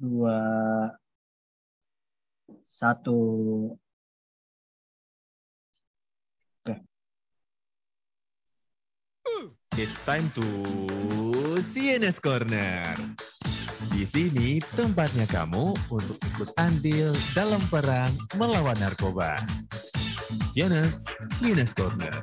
dua, satu. Oke. It's time to CNS Corner. Di sini tempatnya kamu untuk ikut andil dalam perang melawan narkoba. CNS, CNS Corner.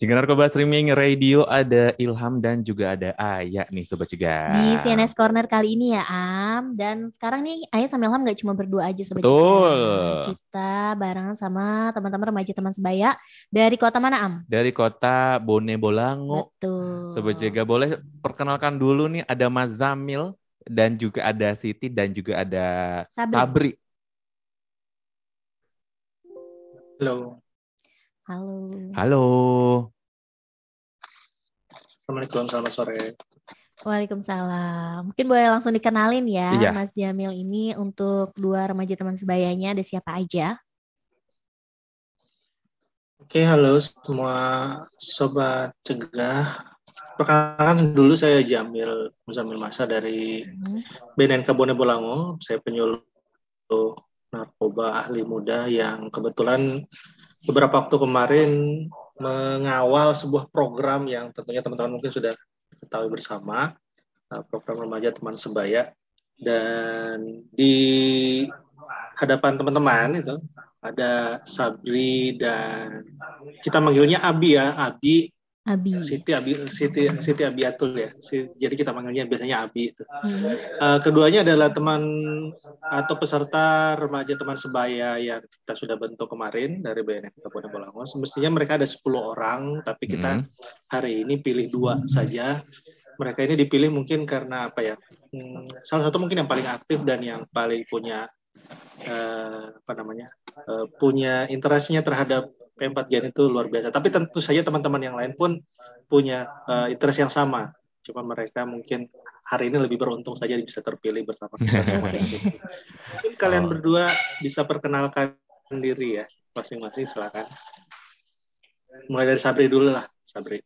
Jika Narkoba Streaming Radio ada Ilham dan juga ada Ayah nih Sobat Cegah. Di CNS Corner kali ini ya Am Dan sekarang nih Ayah sama Ilham gak cuma berdua aja Sobat Betul. Cegah. Kita barengan sama teman-teman remaja teman sebaya Dari kota mana Am? Dari kota Bone Bolango. Betul Sobat Jaga boleh perkenalkan dulu nih ada Mas Zamil dan juga ada Siti dan juga ada Sabri. Sabri. Halo, Halo Halo. Assalamualaikum, selamat sore. Waalaikumsalam Mungkin boleh langsung dikenalin ya Iya. Mas Jamil ini untuk dua remaja teman sebayanya Ada siapa aja? Oke, halo semua sobat cegah. Perkenalkan dulu saya Jamil Muzamil Masa dari Hmm. BNNK Bone Bolango. Saya penyuluh narkoba ahli muda yang kebetulan beberapa waktu kemarin mengawal sebuah program yang tentunya teman-teman mungkin sudah ketahui bersama, uh, program remaja teman sebaya. Dan di hadapan teman-teman itu ada Sabri dan kita manggilnya Abi ya, Abi Abi Siti Abi Siti Siti Abiatul ya. Jadi kita manggilnya biasanya Abi itu. Hmm. Eh, keduanya adalah teman atau peserta remaja teman sebaya yang kita sudah bentuk kemarin dari BNN Kabupaten Bolango. Semestinya mereka ada 10 orang, tapi kita Hmm. hari ini pilih dua saja. Mereka ini dipilih mungkin karena apa ya? Hmm, salah satu mungkin yang paling aktif dan yang paling punya eh, apa namanya? eh, punya interestnya terhadap P4Gen itu luar biasa. Tapi tentu saja teman-teman yang lain pun punya eh, interest yang sama. Cuma mereka mungkin hari ini lebih beruntung saja bisa terpilih bersama kita semua di sini. Mungkin kalian Oh. berdua bisa perkenalkan diri ya, masing-masing silakan. Mulai dari Sabri dulu lah, Sabri.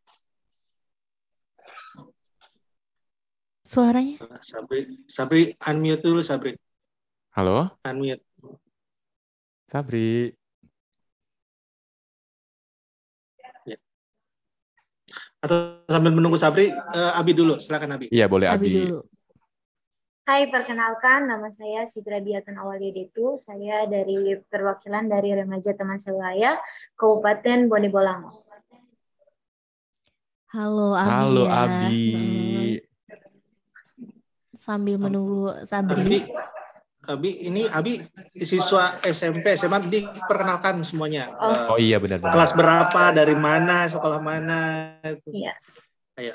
Suaranya? Sabri, Sabri unmute dulu Sabri, Halo, unmute. Sabri. Atau sambil menunggu Sabri, eh, Abi dulu, silakan Abi. Iya, boleh Abi Abi. dulu Hai, perkenalkan nama saya Sidra Biatun Awaliedetu. Saya dari perwakilan dari Remaja Teman Sebaya, Kabupaten Bone Bolango. Halo Abi Halo ya. Abi. Sambil menunggu Sabri Abi, ini Abi siswa SMP, SMA, diperkenalkan semuanya. Eh, Oh iya benar-benar. kelas berapa, dari mana, sekolah mana. itu. Iya. Ayo.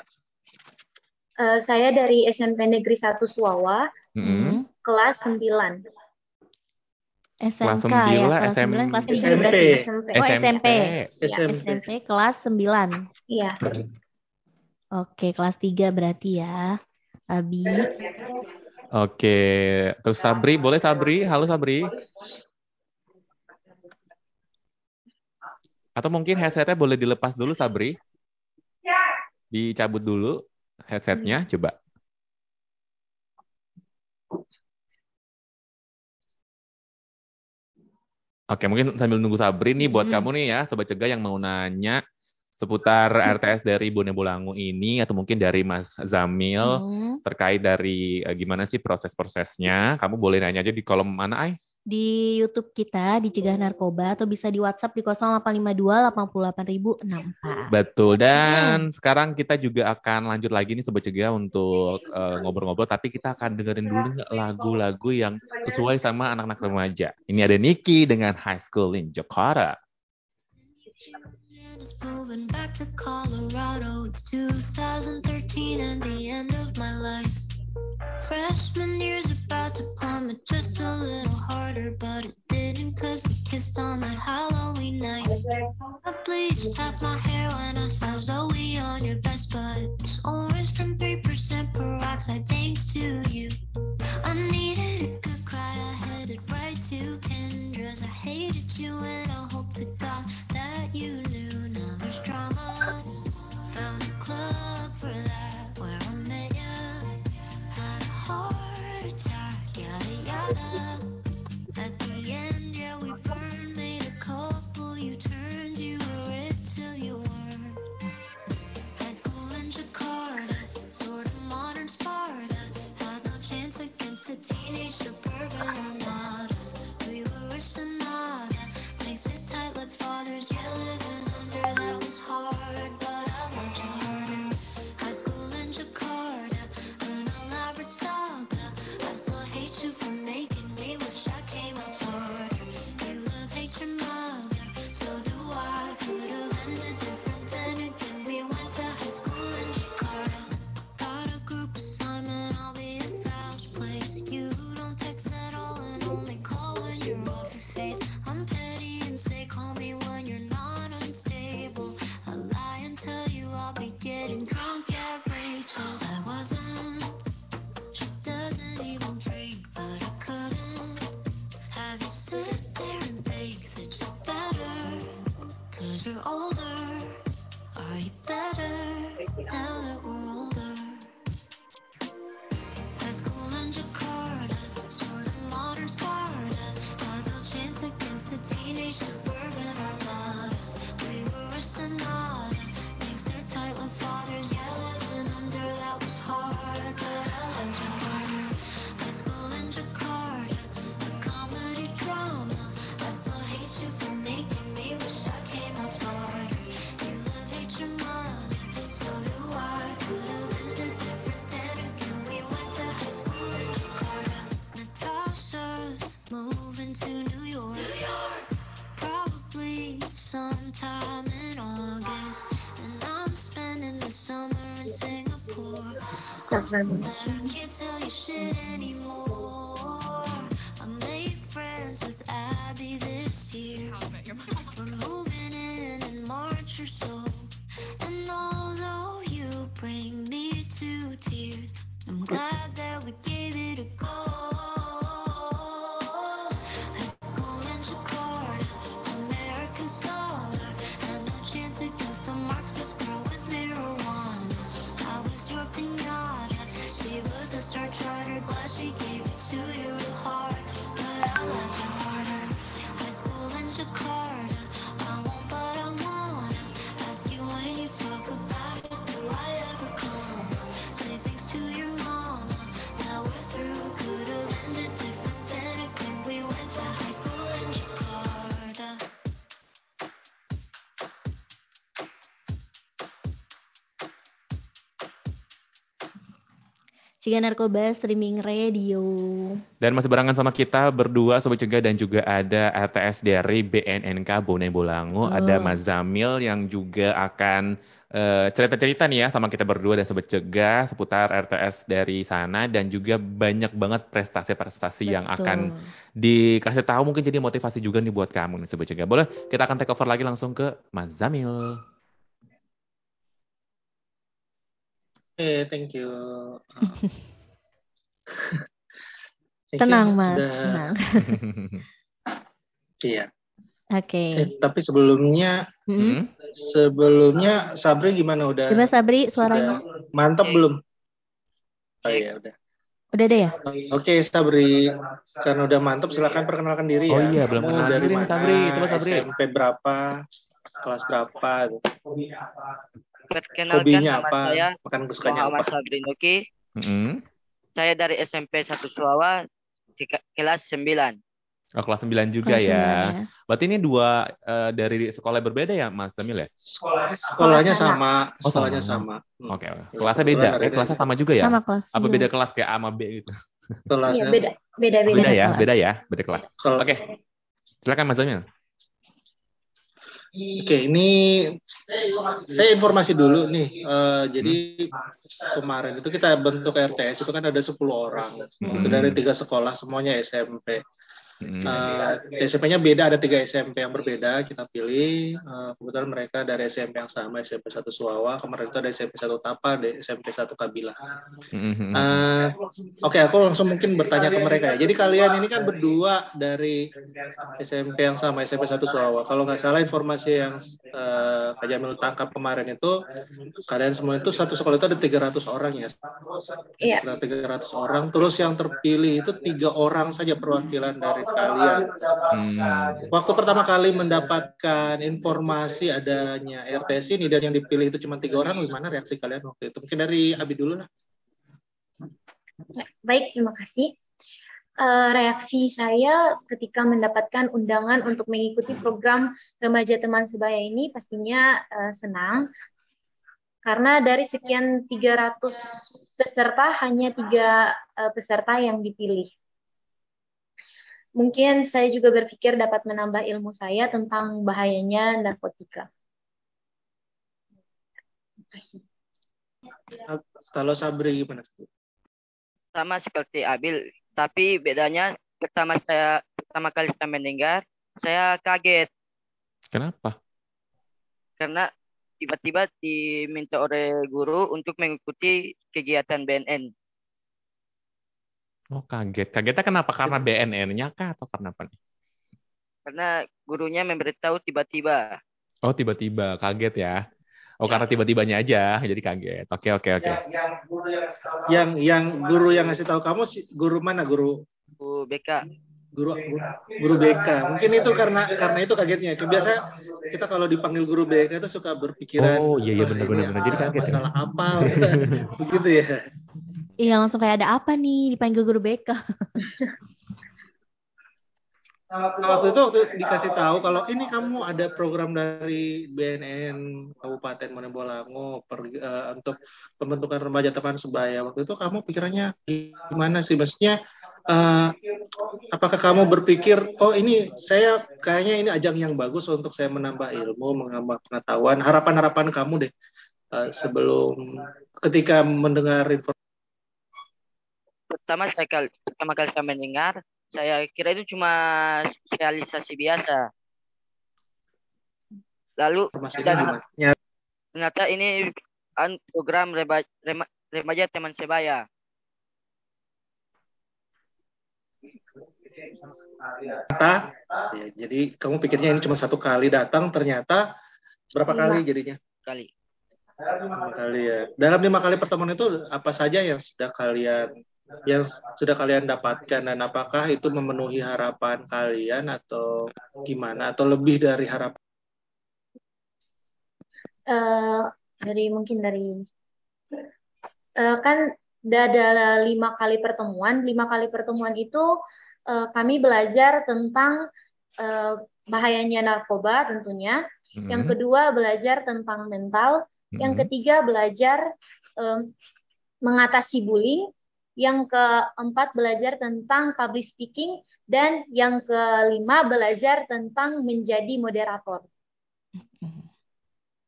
Eh, saya dari SMP Negeri 1 Suwawa, Mm-mm. kelas 9. SMK Kelas ya, 9, kelas SM. 9, kelas 3 SMP. SMP. Oh, SMP. Iya, SMP. SMP kelas 9. Iya. Oke, kelas 3 berarti ya. Abi. Oke, terus Sabri, boleh Sabri? Halo Sabri. Atau mungkin headsetnya boleh dilepas dulu Sabri? Dicabut dulu headsetnya, coba. Oke, mungkin sambil nunggu Sabri nih buat Hmm. kamu nih ya, Sobat Cegah yang mau nanya seputar RTS dari Bone Bolangu ini atau mungkin dari Mas Zamil Hmm. terkait dari eh, gimana sih proses-prosesnya, kamu boleh nanya aja di kolom mana, Ay? Di YouTube kita di Cegah Narkoba atau bisa di WhatsApp di 0852 88064. Betul. Dan sekarang kita juga akan lanjut lagi nih Sobat Cegah untuk eh, ngobrol-ngobrol, tapi kita akan dengerin dulu lagu-lagu yang sesuai sama anak-anak remaja. Ini ada Niki dengan High School in Jakarta. Moving back to Colorado, it's 2013 and the end of my life. Freshman year's about to come, it just a little harder, but it didn't cause we kissed on that Halloween night. I bleached half my hair when I saw Zoe on your best buds. Orange from 3% peroxide, thanks to you. I needed a good cry, I headed right to Kendra's. I hated you and I hope to God that you knew. จับไ Cegah Narkoba Streaming Radio. Dan masih barengan sama kita berdua Sobat Cegah dan juga ada RTS dari BNNK Bone Bolango. Betul. Ada Mas Zamil yang juga akan eh, cerita-cerita nih ya sama kita berdua dan Sobat Cegah seputar RTS dari sana dan juga banyak banget prestasi-prestasi yang akan dikasih tahu mungkin jadi motivasi juga nih buat kamu nih Sobat Cegah. Boleh kita akan take over lagi langsung ke Mas Zamil. Oke, thank you. Thank you. Tenang, Mas. Udah- Tenang. Iya. Oke. Eh, tapi sebelumnya. Hmm? sebelumnya Sabri gimana udah? Coba Sabri suaranya. udah mantap belum? Oh iya udah. Udah deh ya? Oke Sabri, karena udah mantap silakan perkenalkan diri ya. Oh iya, belum Kamu kenal dari mana? Sabri. Coba, Sabri. SMP berapa? Kelas berapa? Perkenalkan Hobinya nama apa? saya Makan kesukaannya Muhammad apa? Sabri Nuki. Mm-mm. Saya dari SMP 1 Suawa kelas 9. Oh, kelas 9 juga Kelas ya. sembilan ya. Berarti ini dua eh, dari sekolah yang berbeda ya Mas Zamil ya? Sekolahnya sama, Oh, sekolahnya sama. sama. Hmm. Oke, kelasnya beda. Eh, ada- kelasnya sama juga ya? Sama kelas. Apa sembilan. beda kelas kayak A sama B gitu? Kelasnya. Iya, beda, beda, beda. Beda ya, kelas. beda ya, beda kelas. Oke. Silakan Mas Zamil. Oke, ini saya informasi dulu nih. Eh, jadi kemarin itu kita bentuk RTS itu kan ada 10 orang. Hmm. Itu dari tiga sekolah semuanya SMP. Hmm. Uh, SMP-nya beda, ada tiga SMP yang berbeda kita pilih. Uh, kebetulan mereka dari SMP yang sama, SMP 1 Suwawa. Kemarin itu ada SMP 1 Tapa, ada SMP 1 Kabila. Hmm. Uh, Oke, okay, aku langsung mungkin bertanya ke mereka ya. Jadi kalian ini kan berdua dari SMP yang sama, SMP 1 Suwawa. Kalau nggak salah informasi yang uh, Kak Jamil tangkap kemarin itu, kalian semua itu satu sekolah itu ada 300 orang ya? Iya. 300 orang. Terus yang terpilih itu tiga orang saja perwakilan dari kalian. Hmm. Waktu pertama kali mendapatkan informasi adanya RTS ini dan yang dipilih itu cuma tiga orang, gimana reaksi kalian waktu itu? Mungkin dari Abi dulu lah. Baik, terima kasih. Uh, reaksi saya ketika mendapatkan undangan untuk mengikuti program remaja teman sebaya ini pastinya uh, senang karena dari sekian 300 peserta hanya tiga uh, peserta yang dipilih. Mungkin saya juga berpikir dapat menambah ilmu saya tentang bahayanya narkotika. Kalau Sabri gimana? Sama seperti Abil, tapi bedanya pertama saya pertama kali saya mendengar, saya kaget. Kenapa? Karena tiba-tiba diminta oleh guru untuk mengikuti kegiatan BNN. Oh kaget. Kagetnya kenapa? Karena BNN-nya kah atau karena apa nih? Karena gurunya memberitahu tiba-tiba. Oh tiba-tiba kaget ya. Oh karena tiba-tibanya aja jadi kaget. Oke oke oke. Yang yang guru yang ngasih tahu kamu guru mana guru? Guru BK. Guru guru BK. Mungkin itu karena karena itu kagetnya. Biasa kita kalau dipanggil guru BK itu suka berpikiran. Oh iya iya benar benar benar. Jadi kaget. ya? Masalah apa? Begitu ya. Iya langsung kayak ada apa nih dipanggil guru BK. Nah, waktu itu waktu dikasih tahu kalau ini kamu ada program dari BNN Kabupaten Monebolango per, uh, untuk pembentukan remaja teman sebaya. Waktu itu kamu pikirannya gimana sih? Maksudnya uh, apakah kamu berpikir oh ini saya kayaknya ini ajang yang bagus untuk saya menambah ilmu, menambah pengetahuan. Harapan-harapan kamu deh uh, sebelum ketika mendengar informasi pertama saya kali pertama kali saya mendengar saya kira itu cuma sosialisasi biasa. Lalu dan ternyata ini program reba, rema, remaja teman sebaya. Ternyata ya, jadi kamu pikirnya ini cuma satu kali datang ternyata berapa lima. kali jadinya? kali. Lima kali ya. Dalam lima kali pertemuan itu apa saja yang sudah kalian yang sudah kalian dapatkan dan apakah itu memenuhi harapan kalian atau gimana atau lebih dari harapan? Uh, dari mungkin dari uh, kan ada lima kali pertemuan. Lima kali pertemuan itu uh, kami belajar tentang uh, bahayanya narkoba tentunya. Mm-hmm. Yang kedua belajar tentang mental. Mm-hmm. Yang ketiga belajar um, mengatasi bullying yang keempat belajar tentang public speaking, dan yang kelima belajar tentang menjadi moderator.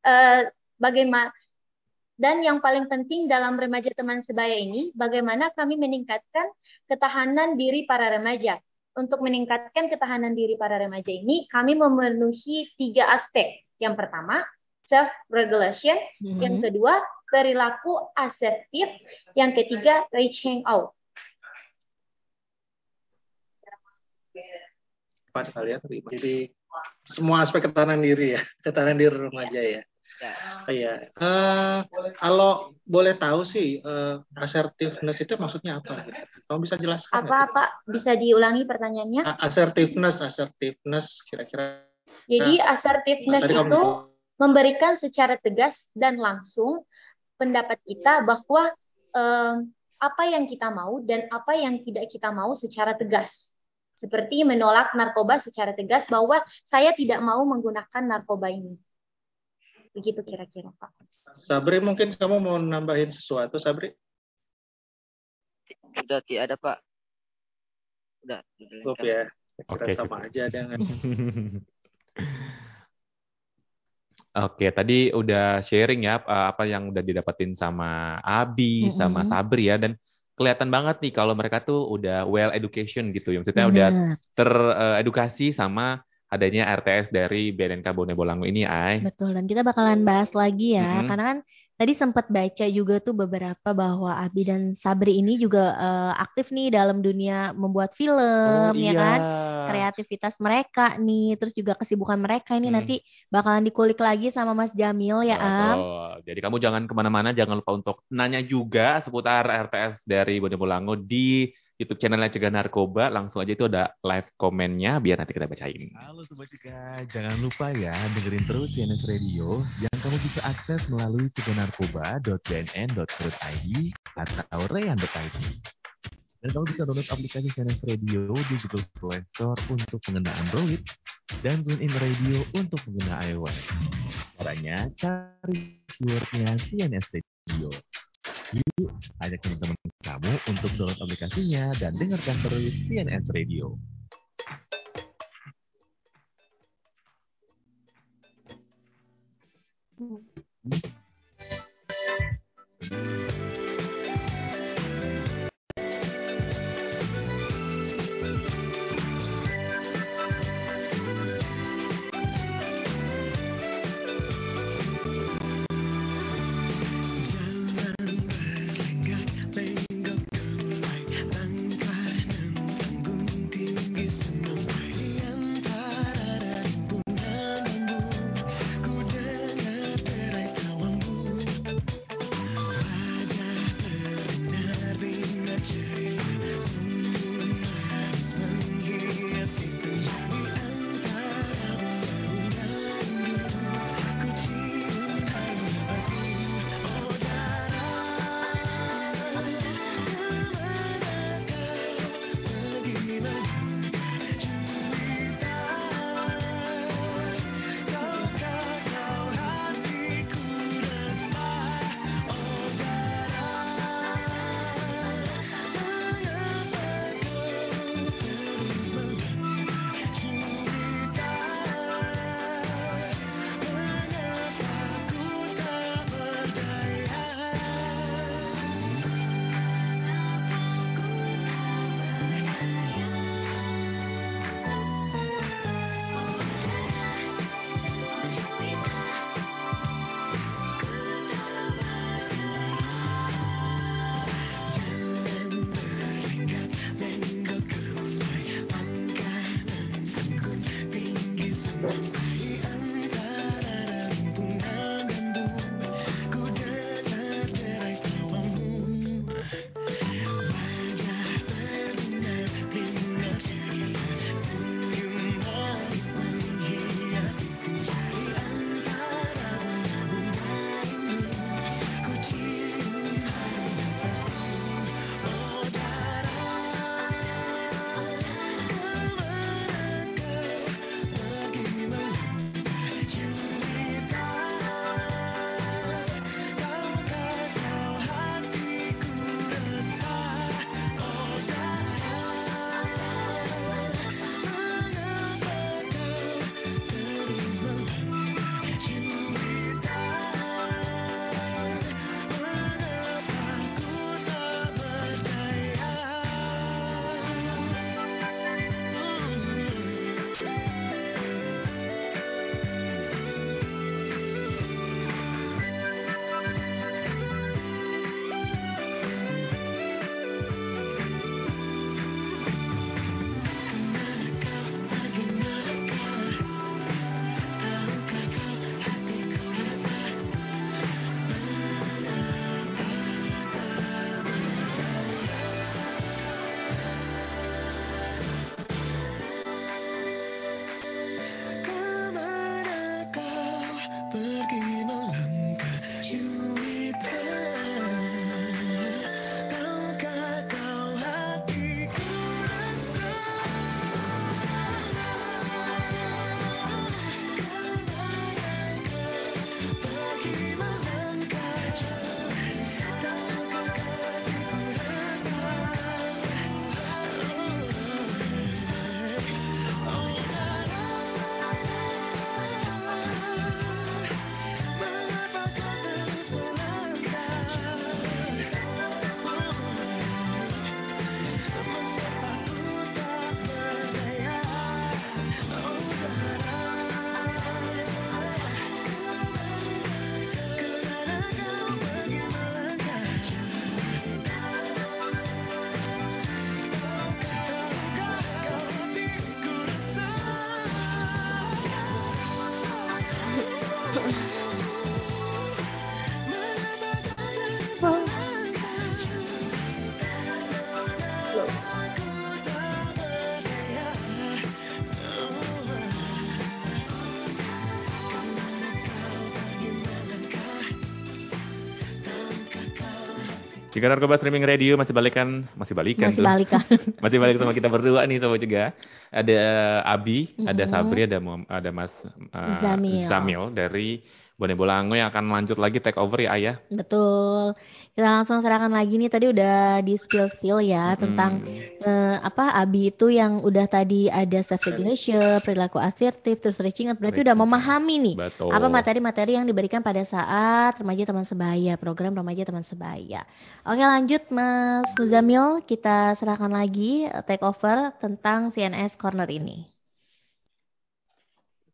Uh, bagaimana dan yang paling penting dalam remaja teman sebaya ini, bagaimana kami meningkatkan ketahanan diri para remaja. Untuk meningkatkan ketahanan diri para remaja ini, kami memenuhi tiga aspek. Yang pertama, self-regulation. Mm -hmm. Yang kedua, perilaku asertif. Yang ketiga, reaching out. Kalian Jadi semua aspek ketahanan diri ya, ketahanan diri remaja ya. Iya. Ya. Uh, kalau boleh tahu sih uh, assertiveness itu maksudnya apa? Kamu bisa jelaskan? Apa apa? Bisa diulangi pertanyaannya? Assertiveness, assertiveness kira-kira. Jadi assertiveness itu kamu... memberikan secara tegas dan langsung pendapat kita bahwa eh, apa yang kita mau dan apa yang tidak kita mau secara tegas. Seperti menolak narkoba secara tegas bahwa saya tidak mau menggunakan narkoba ini. Begitu kira-kira Pak. Sabri mungkin kamu mau nambahin sesuatu Sabri? Sudah tidak ada Pak. Sudah. Cukup ya. Oke, okay, sama aja dengan Oke, tadi udah sharing ya apa yang udah didapetin sama Abi, mm -hmm. sama Sabri ya. Dan kelihatan banget nih kalau mereka tuh udah well education gitu ya. Maksudnya udah Benar. teredukasi sama adanya RTS dari BNNK Bone Bolango ini, Ay. Betul, dan kita bakalan bahas lagi ya, Mm-mm. karena kan tadi sempat baca juga tuh beberapa bahwa Abi dan Sabri ini juga eh, aktif nih dalam dunia membuat Oh film, ya iya. kan? Kreativitas mereka nih, terus juga kesibukan mereka ini Hmm. nanti bakalan dikulik lagi sama Mas Jamil ya, Am. Betul. Jadi kamu jangan ke mana-mana, jangan lupa untuk nanya juga seputar RTS dari Bone Bolango di YouTube channelnya Cegah Narkoba. Langsung aja itu ada live komennya biar nanti kita bacain. Halo Sobat Cegah, jangan lupa ya dengerin terus CNS Radio yang kamu bisa akses melalui ceganarkoba.bnn.co.id atau rean.id. Dan kamu bisa download aplikasi CNS Radio di Google Play Store untuk pengguna Android dan TuneIn Radio untuk pengguna iOS. Caranya cari keywordnya CNS Radio. Yuk, ajak teman-teman kamu untuk download aplikasinya dan dengarkan terus CNS Radio. Jika narkoba streaming radio masih balikan, masih balikan Masih tuh. balikan. masih balik sama kita berdua nih sama juga. Ada Abi, ada Mm-mm. Sabri, ada ada Mas uh, Zamil. Zamil dari Bone Bolango yang akan lanjut lagi take over ya Ayah. Betul. Kita langsung serahkan lagi nih tadi udah di spill-spill ya tentang Hmm. eh, apa Abi itu yang udah tadi ada self regulation, perilaku asertif, terus reaching out berarti udah memahami nih Betul. apa materi-materi yang diberikan pada saat remaja teman sebaya, program remaja teman sebaya. Oke, lanjut Mas Muzamil, kita serahkan lagi eh, take over tentang CNS Corner ini.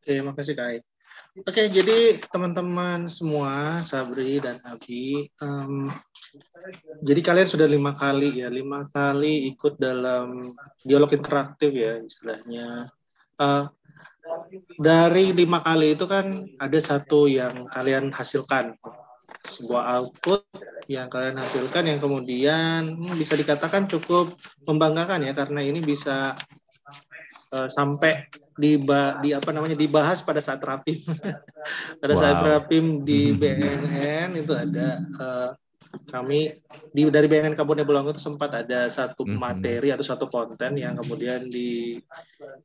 Oke, makasih Kak. Oke, jadi teman-teman semua, Sabri dan Abi, em, jadi kalian sudah lima kali ya, lima kali ikut dalam dialog interaktif ya istilahnya. Eh, dari lima kali itu kan ada satu yang kalian hasilkan, sebuah output yang kalian hasilkan yang kemudian hmm, bisa dikatakan cukup membanggakan ya karena ini bisa eh, sampai di, di apa namanya dibahas pada saat rapim pada saat Wow. rapim di BNN itu ada eh, kami di dari BNN Kabupaten Bolango itu sempat ada satu Mhm. materi atau satu konten yang kemudian di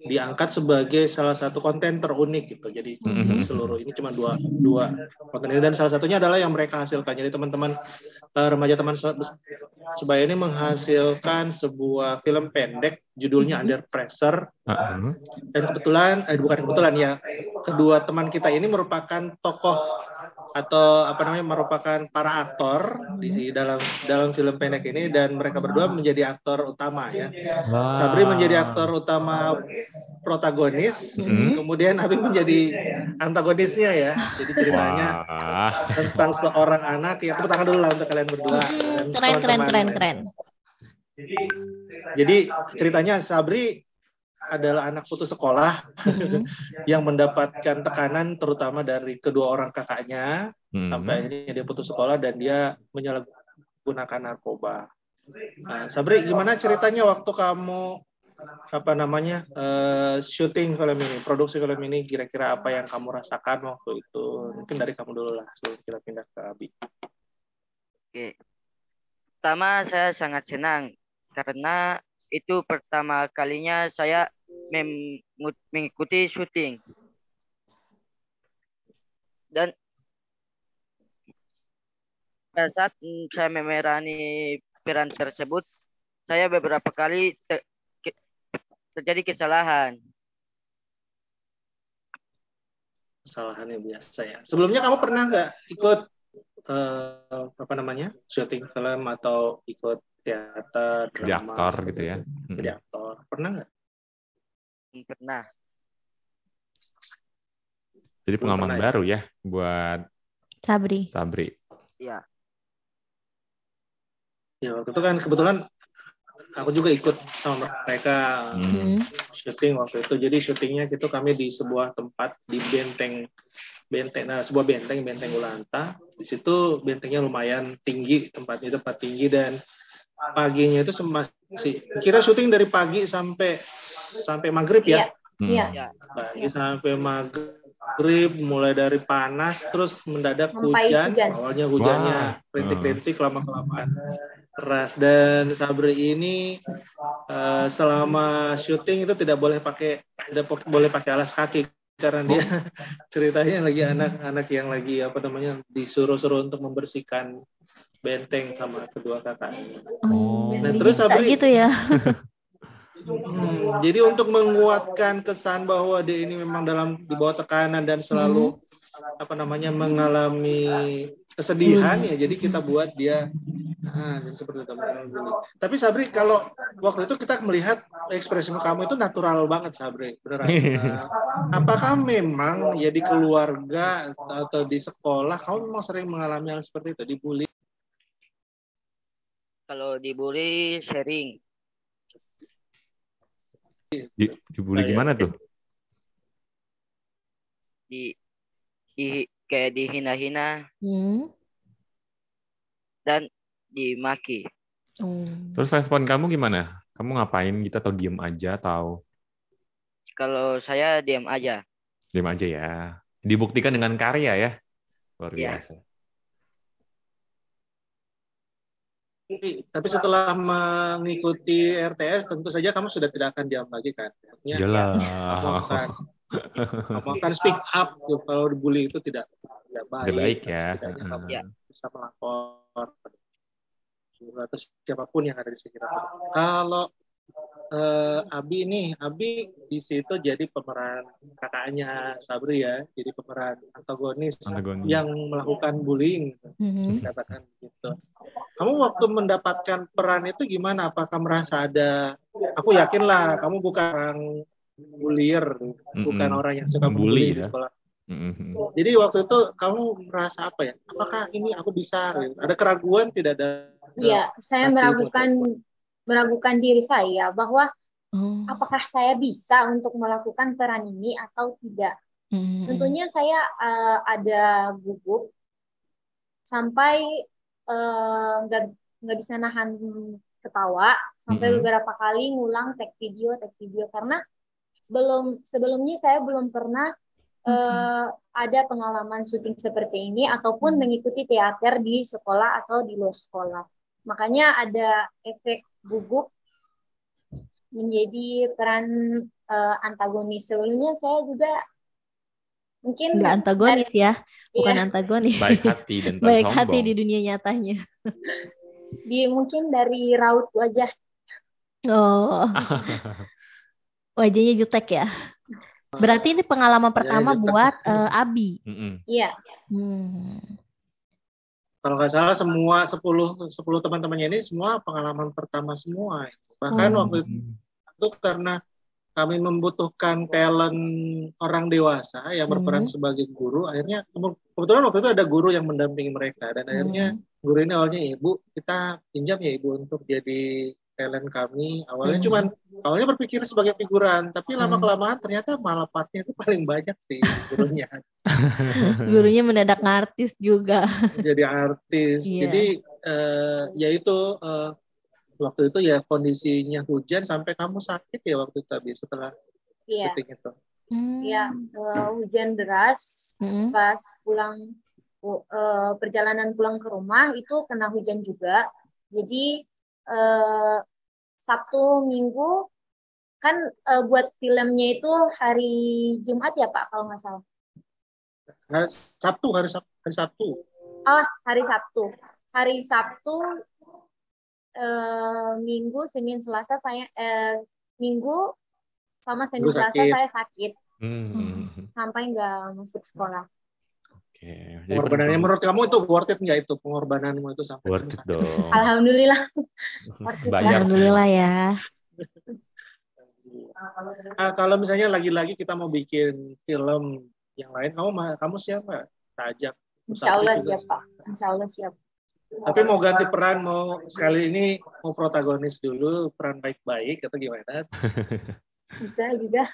diangkat sebagai salah satu konten terunik gitu jadi Mhm. seluruh ini cuma dua dua konten ini dan salah satunya adalah yang mereka hasilkan jadi teman-teman eh, remaja teman se- sebaya ini menghasilkan sebuah film pendek judulnya Under Pressure Uh-uh. dan kebetulan eh bukan kebetulan ya kedua teman kita ini merupakan tokoh atau apa namanya merupakan para aktor di dalam dalam film pendek ini dan mereka berdua menjadi aktor utama ya Sabri menjadi aktor utama protagonis Mhm. kemudian Abi menjadi antagonisnya ya jadi ceritanya Wah. tentang seorang anak ya tepuk tangan dulu lah untuk kalian berdua Keren keren keren keren. jadi ceritanya Sabri adalah anak putus sekolah Mhm. yang mendapatkan tekanan terutama dari kedua orang kakaknya Hmm. sampai akhirnya dia putus sekolah dan dia menyalahgunakan narkoba. Nah, Sabri, gimana ceritanya waktu kamu apa namanya eh, syuting film ini, produksi film ini, kira-kira apa yang kamu rasakan waktu itu? Mungkin dari kamu dulu lah, sebelum kita pindah ke Abi. Oke. Pertama saya sangat senang karena itu pertama kalinya saya mengikuti syuting. Dan pada saat saya memerani peran tersebut, saya beberapa kali ter- terjadi kesalahan. Kesalahannya biasa ya. Sebelumnya kamu pernah nggak ikut eh, apa namanya syuting film atau ikut teater, Jadi drama, aktor seperti gitu ya. itu? Hmm. Jadi aktor, pernah nggak? Hmm, Pernah. Jadi pengalaman pernah ya? baru ya buat Sabri. Sabri. Ya. Ya waktu itu kan kebetulan aku juga ikut sama mereka Hmm. Hmm. syuting waktu itu. Jadi syutingnya itu kami di sebuah tempat di benteng benteng nah sebuah benteng benteng Ulanta. Di situ bentengnya lumayan tinggi, tempatnya tempat tinggi dan paginya itu masih kira syuting dari pagi sampai sampai maghrib ya. Hmm. Iya. Ya. Pagi sampai maghrib mulai dari panas terus mendadak Sampai hujan. hujan. Awalnya hujannya rintik-rintik lama-kelamaan keras dan Sabri ini eh, selama syuting itu tidak boleh pakai tidak po- boleh pakai alas kaki karena dia ceritanya lagi anak-anak yang lagi apa namanya disuruh-suruh untuk membersihkan benteng sama kedua kakaknya. Oh, Nah, terus Sabri- gitu ya. Hmm, jadi untuk menguatkan kesan bahwa dia ini memang dalam di bawah tekanan dan selalu apa namanya mengalami kesedihan ya, jadi kita buat dia ah, jadi seperti itu. Tapi Sabri kalau waktu itu kita melihat ekspresi kamu itu natural banget Sabri, beneran. Nah, apakah memang ya di keluarga atau di sekolah kamu memang sering mengalami hal seperti itu, dibully? Kalau dibully sharing. Di, dibully gimana tuh? di di kayak dihina-hina Hmm. dan dimaki. Oh. Terus respon kamu gimana? Kamu ngapain gitu atau diem aja atau Kalau saya diam aja. diem aja ya? Dibuktikan dengan karya ya? Luar Iya. biasa. Tapi setelah mengikuti RTS tentu saja kamu sudah tidak akan diam lagi kan? Maksudnya, Yalah. kamu akan, speak up tuh kalau dibully itu tidak tidak baik. Tidak baik ya. kamu ya. bisa melapor atau siapa pun yang ada di sekitar. Kalau uh, Abi nih, Abi di situ jadi pemeran kakaknya Sabri ya, jadi pemeran antagonis, antagonis. yang melakukan bullying, mm-hmm. katakan gitu. Kamu waktu mendapatkan peran itu gimana? Apakah merasa ada? Aku yakin lah, kamu bukan orang bullier, mm-hmm. bukan orang yang suka bully ya. di sekolah. Mm-hmm. Jadi waktu itu kamu merasa apa ya? Apakah ini aku bisa? Ada keraguan tidak ada? Iya, saya meragukan meragukan diri saya bahwa hmm. apakah saya bisa untuk melakukan peran ini atau tidak. Hmm. Tentunya saya uh, ada gugup sampai nggak uh, nggak bisa nahan ketawa sampai hmm. beberapa kali ngulang tag video tag video karena belum sebelumnya saya belum pernah uh, ada pengalaman syuting seperti ini ataupun mengikuti teater di sekolah atau di luar sekolah. Makanya ada efek gugup menjadi peran uh, antagonis. Sebelumnya saya juga mungkin nggak antagonis ya, bukan iya. antagonis. Baik hati dan baik sombong. hati di dunia nyatanya. Di mungkin dari raut wajah. Oh. Wajahnya jutek ya. Berarti ini pengalaman pertama ya, buat uh, Abi. Iya. Mm -mm. Hmm kalau nggak salah semua 10 10 teman-temannya ini semua pengalaman pertama semua bahkan hmm. waktu itu karena kami membutuhkan talent orang dewasa yang berperan hmm. sebagai guru akhirnya kebetulan waktu itu ada guru yang mendampingi mereka dan akhirnya hmm. guru ini awalnya ibu kita pinjam ya ibu untuk jadi talent kami awalnya hmm. cuman awalnya berpikir sebagai figuran tapi lama kelamaan ternyata malah partnya itu paling banyak sih gurunya gurunya mendadak artis juga jadi artis yeah. jadi uh, ya itu uh, waktu itu ya kondisinya hujan sampai kamu sakit ya waktu itu habis setelah yeah. syuting itu Iya, hmm. uh, hujan deras hmm. pas pulang uh, perjalanan pulang ke rumah itu kena hujan juga jadi uh, Sabtu Minggu kan uh, buat filmnya itu hari Jumat ya Pak kalau nggak salah. Sabtu hari Sabtu hari Sabtu. Oh hari Sabtu hari Sabtu uh, Minggu Senin Selasa saya uh, Minggu sama Senin Selasa saya sakit hmm. sampai nggak masuk sekolah. Okay. pengorbanannya menurut kamu itu worth it nggak itu pengorbananmu itu sampai worth it dong. Alhamdulillah. Bayar. Alhamdulillah ya. Nah, kalau misalnya lagi-lagi kita mau bikin film yang lain, kamu kamu siapa? Tajak. Insya Allah siap Pak. Insya Allah siap. Tapi mau ganti peran, mau sekali ini mau protagonis dulu, peran baik-baik atau gimana? Bisa juga.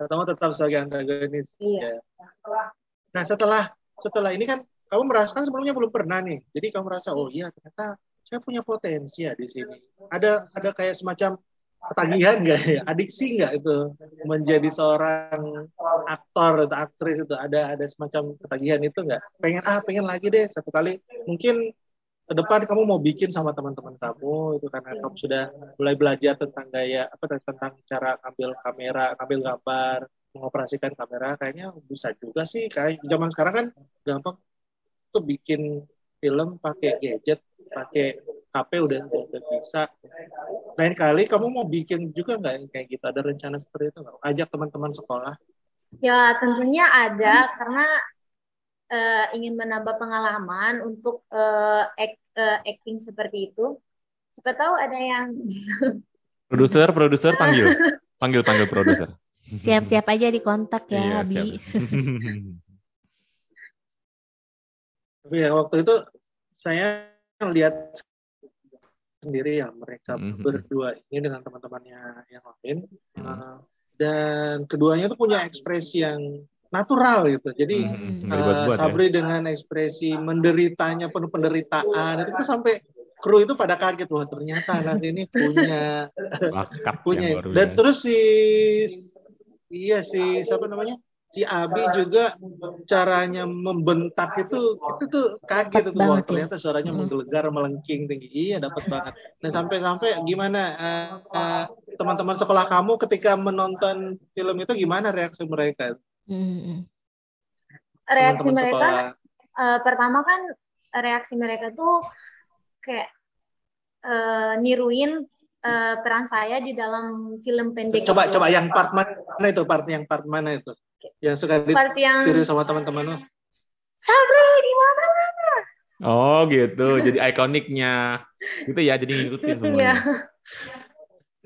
Atau mau tetap sebagai antagonis? Iya. Ya. Nah setelah setelah ini kan kamu merasakan sebelumnya belum pernah nih. Jadi kamu merasa oh iya ternyata saya punya potensi ya di sini. Ada ada kayak semacam ketagihan nggak ya, adiksi nggak itu? Menjadi seorang aktor atau aktris itu? Ada ada semacam ketagihan itu nggak? Pengen ah pengen lagi deh satu kali. Mungkin ke depan kamu mau bikin sama teman-teman kamu itu karena kamu sudah mulai belajar tentang gaya apa tentang cara ambil kamera, ambil gambar, mengoperasikan kamera kayaknya bisa juga sih. Kayak zaman sekarang kan gampang tuh bikin film pakai gadget pakai HP udah udah bisa lain kali kamu mau bikin juga nggak kayak gitu? Ada rencana seperti itu nggak? Ajak teman-teman sekolah? Ya tentunya ada karena uh, ingin menambah pengalaman untuk uh, act, uh, acting seperti itu. Siapa tahu ada yang produser produser panggil. Panggil panggil produser. Siap-siap aja di kontak ya, iya, Abi. Tapi ya waktu itu saya lihat sendiri ya mereka mm -hmm. berdua ini dengan teman-temannya yang lain mm uh, dan keduanya itu punya ekspresi yang natural gitu. Jadi mm -hmm. uh, Sabri ya? dengan ekspresi menderitanya penuh penderitaan itu sampai kru itu pada kaget wah ternyata anak ini punya punya dan terus si iya sih siapa namanya si Abi juga caranya membentak itu itu tuh kaget wah banget ya. ternyata suaranya Mm. menggelegar melengking tinggi iya dapat banget nah sampai-sampai gimana eh, eh, teman-teman sekolah kamu ketika menonton film itu gimana reaksi mereka Mm-mm. Reaksi teman-teman mereka sekolah eh, pertama kan reaksi mereka tuh kayak eh, niruin eh, peran saya di dalam film pendek coba itu. coba yang part mana itu part yang part mana itu yang suka Part yang ditiru sama teman-teman lo Sabri di mana? Oh gitu, jadi ikoniknya gitu ya, jadi ngikutin semuanya. Iya.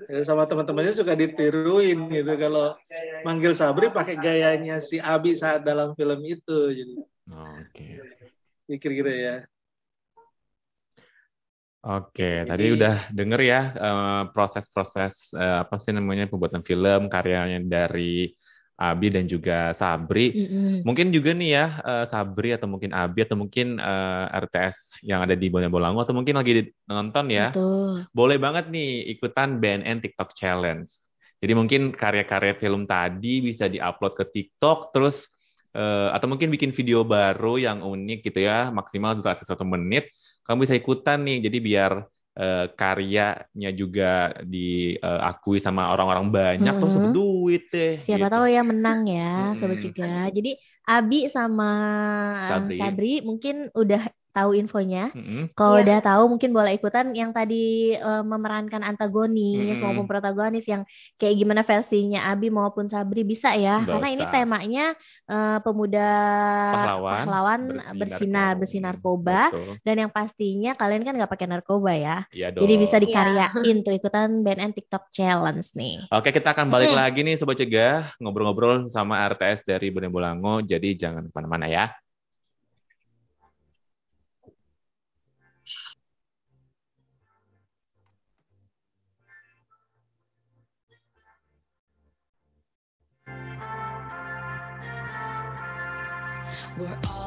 Ya, sama teman-temannya suka ditiruin gitu kalau manggil Sabri pakai gayanya si Abi saat dalam film itu jadi Oke. pikir gitu ya Oke, Jadi- tadi udah denger ya eh, proses-proses eh, apa sih namanya pembuatan film karyanya dari Abi dan juga Sabri. Mm-mm. Mungkin juga nih ya eh, Sabri atau mungkin Abi atau mungkin eh, RTS yang ada di Bonya Bolango atau mungkin lagi nonton ya. Betul. Boleh banget nih ikutan BNN TikTok Challenge. Jadi mungkin karya-karya film tadi bisa diupload ke TikTok terus eh, atau mungkin bikin video baru yang unik gitu ya, maksimal durasi satu menit. Kamu bisa ikutan nih, jadi biar eh, karyanya juga diakui sama orang-orang banyak terus Mm-mm. dapat duit deh. Siapa gitu. tahu ya menang ya, sobat Mm-mm. juga. Jadi Abi sama eh, Sabri. Sabri mungkin udah tahu infonya. Mm-mm. Kalau Iya. udah tahu mungkin boleh ikutan yang tadi eh, memerankan antagonis Mm-mm. maupun protagonis yang kayak gimana versinya Abi maupun Sabri bisa ya. Nggak Karena ini temanya eh, pemuda Pahlawan, pahlawan bersih bersinar narkoba. Betul. dan yang pastinya kalian kan nggak pakai narkoba ya. Iya Jadi bisa dikaryain tuh ikutan BNN TikTok Challenge nih. Oke, kita akan balik Mm. lagi nih Sobat Cegah, ngobrol-ngobrol sama RTS dari Bone Bolango, jadi jangan ke mana-mana ya. We're all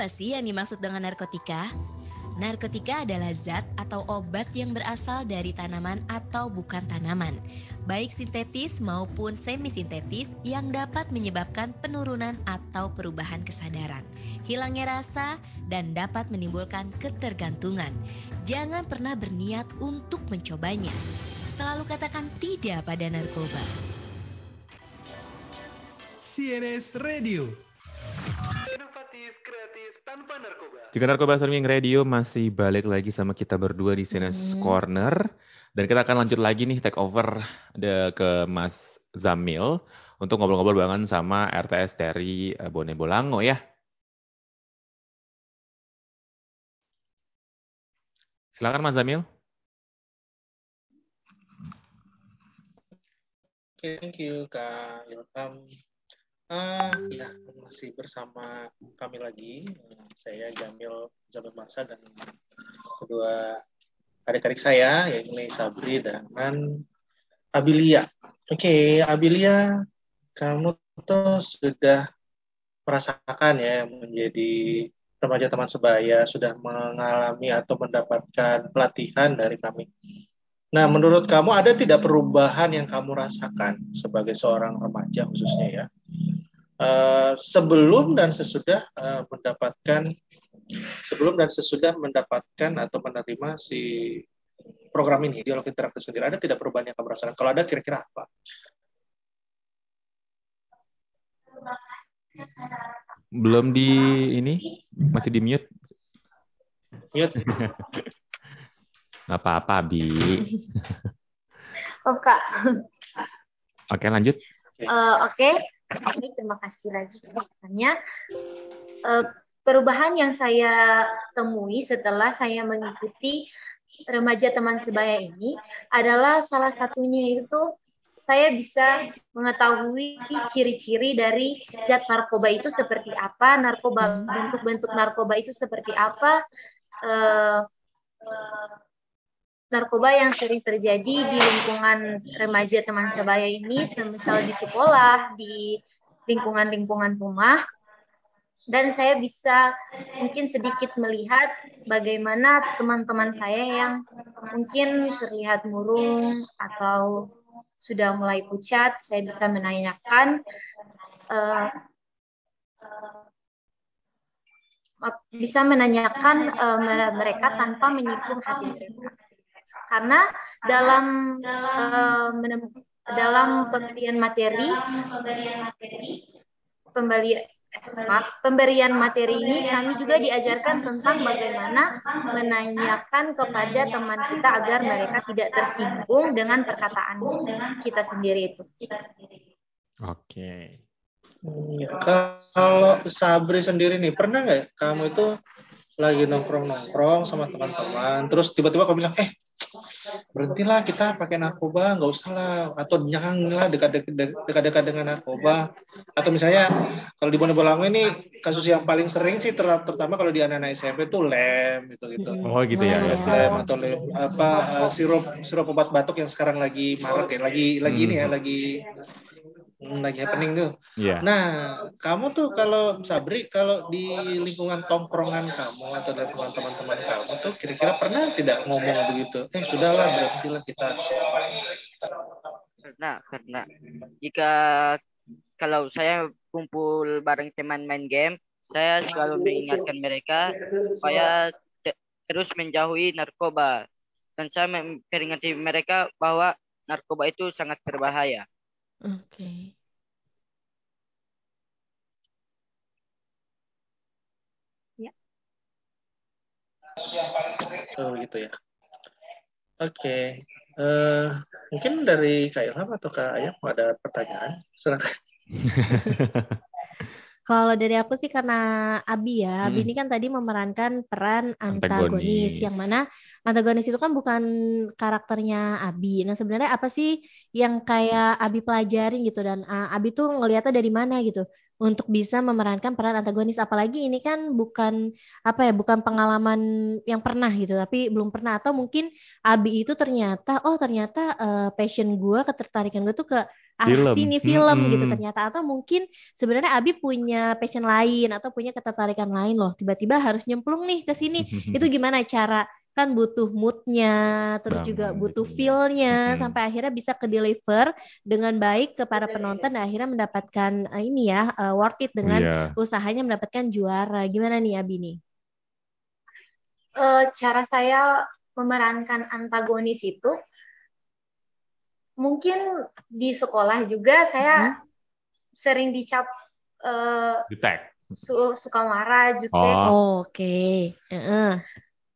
Apa sih yang dimaksud dengan narkotika? Narkotika adalah zat atau obat yang berasal dari tanaman atau bukan tanaman, baik sintetis maupun semi-sintetis yang dapat menyebabkan penurunan atau perubahan kesadaran, hilangnya rasa, dan dapat menimbulkan ketergantungan. Jangan pernah berniat untuk mencobanya. Selalu katakan tidak pada narkoba. CNS Radio inovatif, kreatif, tanpa Jika narkoba streaming radio masih balik lagi sama kita berdua di CNS hmm. Corner. Dan kita akan lanjut lagi nih take over ada ke Mas Zamil untuk ngobrol-ngobrol banget sama RTS dari eh, Bone Bolango ya. Silakan Mas Zamil. Thank you Kak Ilham. Uh, ya, masih bersama kami lagi. Saya Jamil Jamil Masa dan kedua adik-adik saya, yaitu Sabri dan Abilia. Oke, okay, Abilia, kamu tuh sudah merasakan ya menjadi remaja teman sebaya, sudah mengalami atau mendapatkan pelatihan dari kami. Nah, menurut kamu ada tidak perubahan yang kamu rasakan sebagai seorang remaja khususnya ya? Uh, sebelum dan sesudah uh, mendapatkan sebelum dan sesudah mendapatkan atau menerima si program ini dialog interaktif sendiri. Ada tidak perubahan yang kamu rasakan? Kalau ada kira-kira apa? Belum di ini? Masih di mute? Mute. Nggak apa-apa bi. Oh kak. Oke lanjut. Uh, oke. okay. Oke, terima kasih lagi pertanyaannya. Uh, perubahan yang saya temui setelah saya mengikuti remaja teman sebaya ini adalah salah satunya itu saya bisa mengetahui ciri-ciri dari zat narkoba itu seperti apa, narkoba bentuk-bentuk narkoba itu seperti apa, uh, narkoba yang sering terjadi di lingkungan remaja teman sebaya ini, misal di sekolah, di lingkungan-lingkungan rumah, dan saya bisa mungkin sedikit melihat bagaimana teman-teman saya yang mungkin terlihat murung atau sudah mulai pucat, saya bisa menanyakan uh, bisa menanyakan uh, mereka tanpa menyinggung hati mereka karena dalam uh, dalam pemberian materi pemberian pemberian materi ini kami juga diajarkan tentang bagaimana menanyakan kepada teman kita agar mereka tidak tersinggung dengan perkataan kita sendiri itu. Oke. Ya, kalau Sabri sendiri nih, pernah nggak kamu itu lagi nongkrong-nongkrong sama teman-teman, terus tiba-tiba kamu bilang, eh berhentilah kita pakai narkoba nggak usah lah atau janganlah dekat-dekat dengan narkoba atau misalnya kalau di Bolango ini kasus yang paling sering sih ter terutama kalau di anak-anak SMP tuh lem gitu gitu oh gitu ya, ya. lem atau lem apa uh, sirup sirup obat batuk yang sekarang lagi marak ya lagi lagi hmm. ini ya lagi lagi happening tuh. Yeah. Nah, kamu tuh kalau Sabri, kalau di lingkungan tongkrongan kamu atau dari teman-teman kamu tuh kira-kira pernah tidak ngomong begitu? Eh, sudahlah, berhentilah kita. Pernah, pernah. Jika kalau saya kumpul bareng teman main game, saya selalu mengingatkan mereka supaya terus menjauhi narkoba. Dan saya memperingati mereka bahwa narkoba itu sangat berbahaya. Oke. Ya. Oh gitu ya. Oke. Uh, mungkin dari Kak Ilham atau Kak Ayam ada pertanyaan? Silakan. Kalau dari aku sih karena Abi ya, Abi hmm. ini kan tadi memerankan peran antagonis, antagonis, yang mana antagonis itu kan bukan karakternya Abi. Nah sebenarnya apa sih yang kayak Abi pelajarin gitu dan uh, Abi tuh ngelihatnya dari mana gitu? untuk bisa memerankan peran antagonis apalagi ini kan bukan apa ya bukan pengalaman yang pernah gitu tapi belum pernah atau mungkin Abi itu ternyata oh ternyata uh, passion gue ketertarikan gue tuh ke ah Film. sini film Mm-mm. gitu ternyata atau mungkin sebenarnya Abi punya passion lain atau punya ketertarikan lain loh tiba-tiba harus nyemplung nih ke sini itu gimana cara kan butuh moodnya terus juga Banget butuh itunya. feel-nya Mm-mm. sampai akhirnya bisa ke deliver dengan baik ke para penonton dan akhirnya mendapatkan eh, ini ya eh, worth it dengan Iya. usahanya mendapatkan juara gimana nih Abi nih Eh, cara saya memerankan antagonis itu mungkin di sekolah juga saya sering dicap eh, Detek. su- suka marah, jutek. Oh. oke Heeh.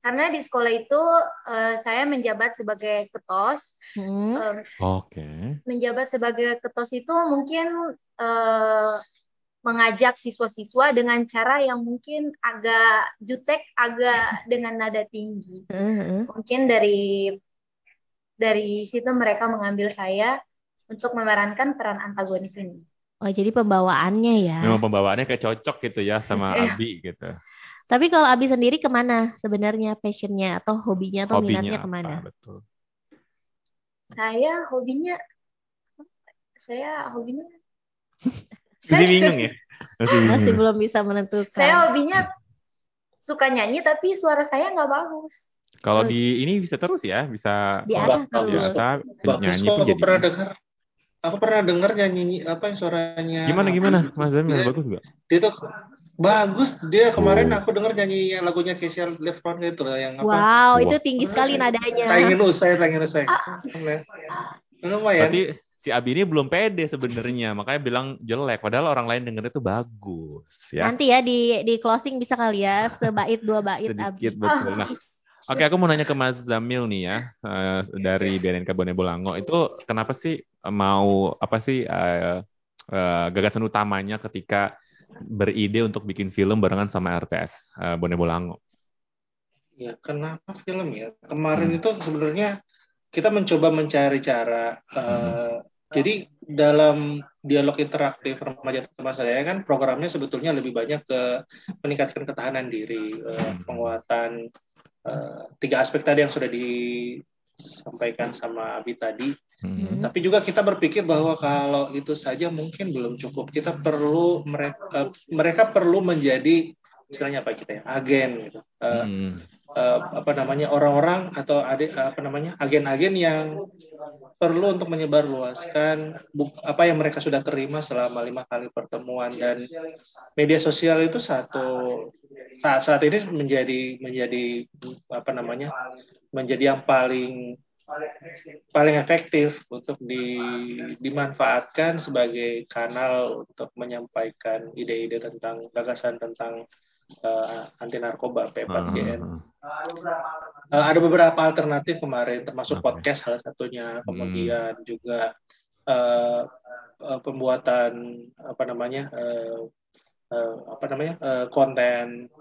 Karena di sekolah itu eh, saya menjabat sebagai ketos. Hmm. Eh, Oke. menjabat sebagai ketos itu mungkin eh, mengajak siswa-siswa dengan cara yang mungkin agak jutek, agak dengan nada tinggi. Heeh. Mungkin dari dari situ mereka mengambil saya untuk memerankan peran antagonis ini. oh jadi pembawaannya ya Memang pembawaannya kayak cocok gitu ya sama Iya. Abi gitu. tapi kalau Abi sendiri ke mana sebenarnya passionnya atau hobinya atau minatnya Hobinya ke mana apa? Betul. Saya hobinya saya hobinya Masih bingung ya? Masih bingung. masih belum bisa menentukan saya hobinya suka nyanyi tapi suara saya nggak bagus. Kalau di ini bisa terus ya, bisa Di kalau atas terus. biasa Bagus nyanyi kok pun aku jadi. pernah dengar. Aku pernah dengar nyanyi apa yang suaranya Gimana gimana, Mas Dia- bagus gak? Dia tuh bagus. Dia kemarin Oh. aku dengar nyanyi lagunya Keisha Lefron itu loh yang apa? wow itu tinggi sekali nadanya Tangin usai, tangin usai. Ah. Lumayan. Berarti si Abi ini belum pede sebenarnya, makanya bilang jelek. Padahal orang lain denger itu bagus ya. Nanti ya di di closing bisa kali ya sebait dua bait Abi. Sedikit betul. Nah, oke aku mau nanya ke Mas Zamil nih ya eh, dari BNNK Bone Bolango itu kenapa sih mau apa sih eh, eh, gagasan utamanya ketika beride untuk bikin film barengan sama RTS eh, Bone Bolango? Ya, kenapa film ya? Kemarin Hmm. itu sebenarnya kita mencoba mencari cara. eh, Jadi dalam dialog interaktif remaja sama saya kan programnya sebetulnya lebih banyak ke meningkatkan ketahanan diri, eh, penguatan eh, tiga aspek tadi yang sudah disampaikan sama Abi tadi. Hmm. Tapi juga kita berpikir bahwa kalau itu saja mungkin belum cukup. Kita perlu mereka mereka perlu menjadi istilahnya apa kita ya agen gitu. Eh, Hmm. Eh, apa namanya orang-orang atau adik apa namanya agen-agen yang perlu untuk menyebarluaskan apa yang mereka sudah terima selama lima kali pertemuan. Dan media sosial itu satu saat saat ini menjadi menjadi apa namanya menjadi yang paling paling efektif untuk di- dimanfaatkan sebagai kanal untuk menyampaikan ide-ide tentang gagasan tentang eh, anti narkoba P4GN. Ah, Eh, ada beberapa alternatif kemarin, termasuk Oke. podcast salah satunya, Hmm. kemudian juga eh, eh, pembuatan apa namanya eh, eh, apa namanya eh, konten.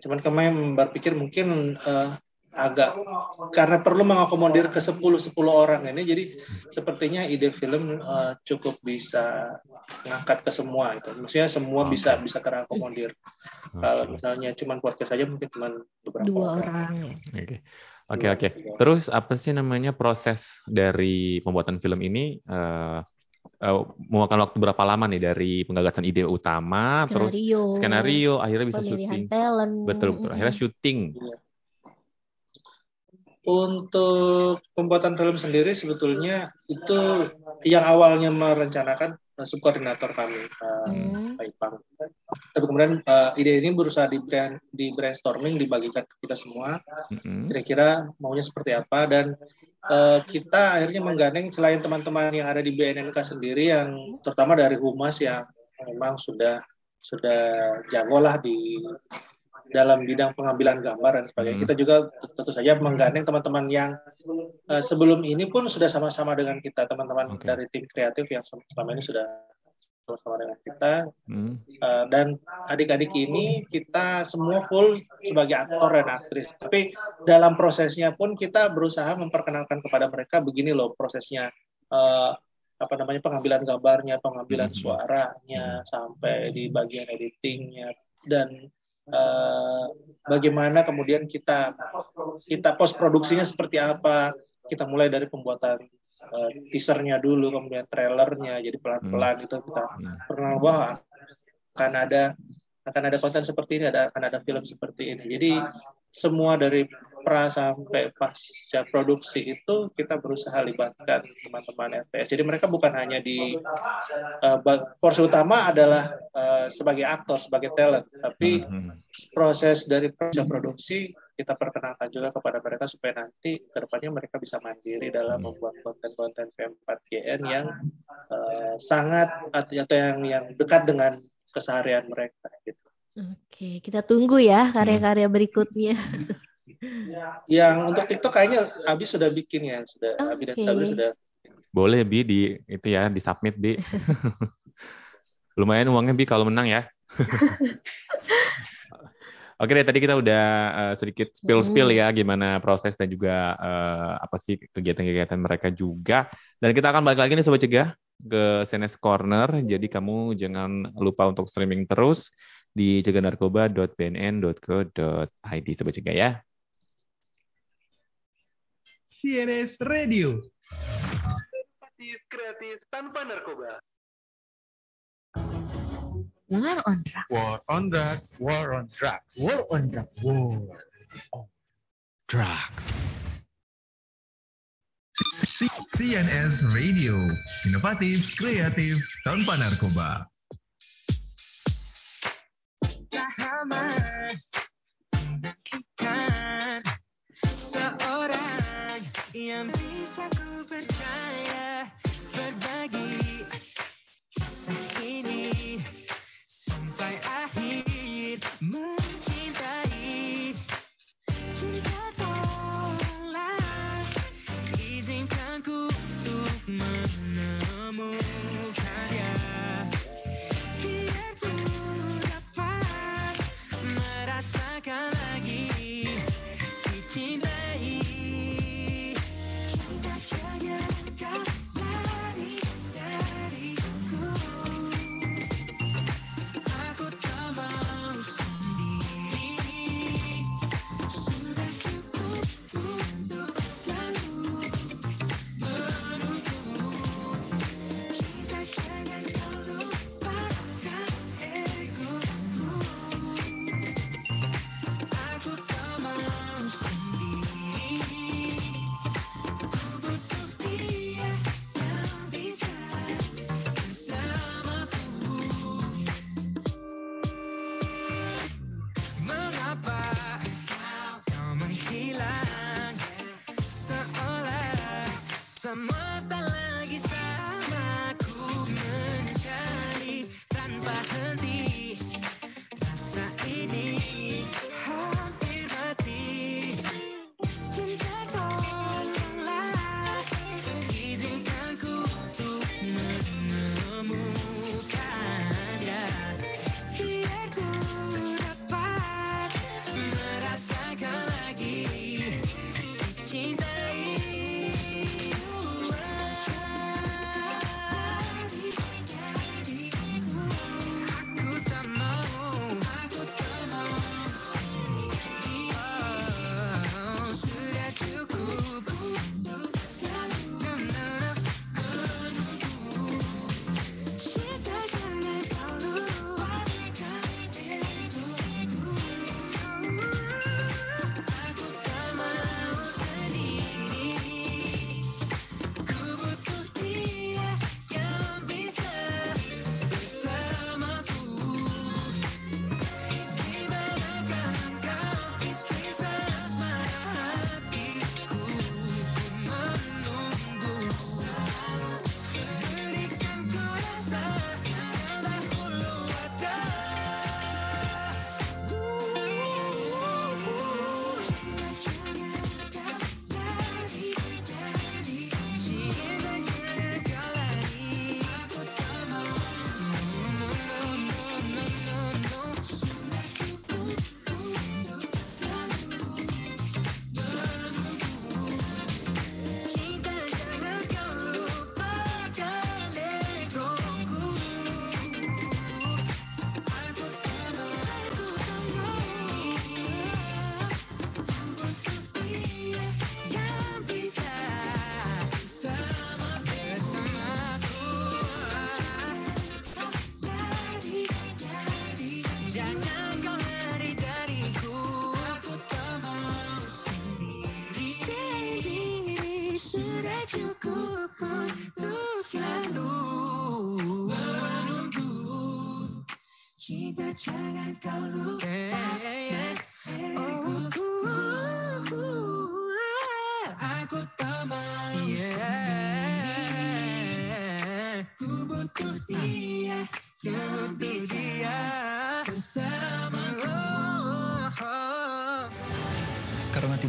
Cuman kemarin berpikir mungkin eh, agak karena perlu mengakomodir ke 10 10 orang ini, jadi sepertinya ide film eh, cukup bisa ngangkat ke semua itu. Maksudnya semua bisa bisa terakomodir. Kalau Oke. misalnya cuman podcast saja mungkin cuma beberapa Dua orang. Oke. Oke, oke. Terus apa sih namanya proses dari pembuatan film ini eh eh, memakan waktu berapa lama nih dari penggagasan ide utama, terus Skenario. skenario, akhirnya bisa syuting. talent. Betul, betul. Akhirnya syuting. Untuk pembuatan film sendiri sebetulnya itu yang awalnya merencanakan uh, subkoordinator kami uh, Hmm. Pak Ipang. Tapi kemudian uh, ide ini berusaha di, brand, di brainstorming, dibagikan ke kita semua. Mm-mm. Kira-kira maunya seperti apa dan uh, kita akhirnya menggandeng selain teman-teman yang ada di BNNK sendiri yang terutama dari humas yang memang sudah sudah jago lah di dalam bidang pengambilan gambar dan sebagainya. Hmm. Kita juga tentu saja menggandeng teman-teman yang eh, sebelum ini pun sudah sama-sama dengan kita, teman-teman Oke. dari tim kreatif yang selama ini sudah sama-sama dengan kita. Hmm. Eh, dan adik-adik ini kita semua full sebagai aktor dan aktris. Tapi dalam prosesnya pun kita berusaha memperkenalkan kepada mereka begini loh prosesnya. Eh, apa namanya pengambilan gambarnya, pengambilan suaranya sampai di bagian editingnya dan uh, bagaimana kemudian kita kita post produksinya seperti apa kita mulai dari pembuatan uh, teasernya dulu kemudian trailernya jadi pelan-pelan hmm. itu kita hmm. pernah wah akan ada akan ada konten seperti ini ada akan ada film seperti ini jadi semua dari pra sampai pasca produksi itu kita berusaha libatkan teman-teman FPS. Jadi mereka bukan hanya di uh, porsi utama adalah uh, sebagai aktor, sebagai talent, tapi hmm. proses dari pasca produksi kita perkenalkan juga kepada mereka supaya nanti ke depannya mereka bisa mandiri dalam hmm. membuat konten-konten P4GN yang uh, sangat atau yang yang dekat dengan keseharian mereka gitu. Oke, kita tunggu ya karya-karya berikutnya. Yang untuk TikTok kayaknya Abi sudah bikin ya, sudah okay. Abi dan Abi sudah. Boleh Bi di itu ya di submit Bi. Lumayan uangnya Bi kalau menang ya. Oke deh, tadi kita udah uh, sedikit spill-spill ya gimana proses dan juga uh, apa sih kegiatan-kegiatan mereka juga. Dan kita akan balik lagi nih Sobat Cegah ke CNS Corner. Jadi kamu jangan lupa untuk streaming terus di ceganarkoba.bnn.co.id Sobat Cegah ya. CNS Radio. Kreatif, kreatif tanpa narkoba. War on drug. War on drug. War on drug. War on drug. War on drug. CNS Radio. Inovatif, kreatif, tanpa narkoba. Membagikan Seorang yang bisa ku percaya Berbagi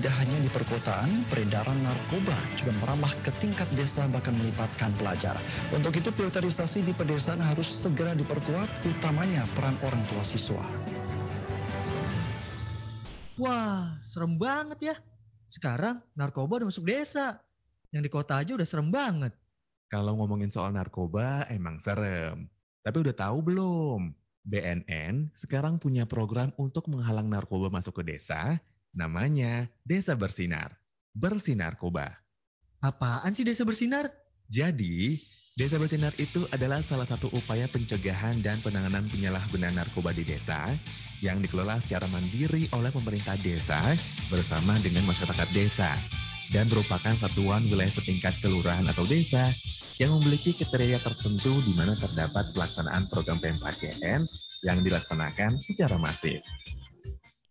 tidak hanya di perkotaan, peredaran narkoba juga merambah ke tingkat desa bahkan melibatkan pelajar. Untuk itu filterisasi di pedesaan harus segera diperkuat, utamanya peran orang tua siswa. Wah, serem banget ya. Sekarang narkoba udah masuk desa. Yang di kota aja udah serem banget. Kalau ngomongin soal narkoba, emang serem. Tapi udah tahu belum? BNN sekarang punya program untuk menghalang narkoba masuk ke desa, namanya Desa Bersinar. Bersinarkoba. Apaan sih desa bersinar? Jadi, Desa Bersinar itu adalah salah satu upaya pencegahan dan penanganan penyalahgunaan narkoba di desa yang dikelola secara mandiri oleh pemerintah desa bersama dengan masyarakat desa dan merupakan satuan wilayah setingkat kelurahan atau desa yang memiliki kriteria tertentu di mana terdapat pelaksanaan program PMKGN yang dilaksanakan secara masif.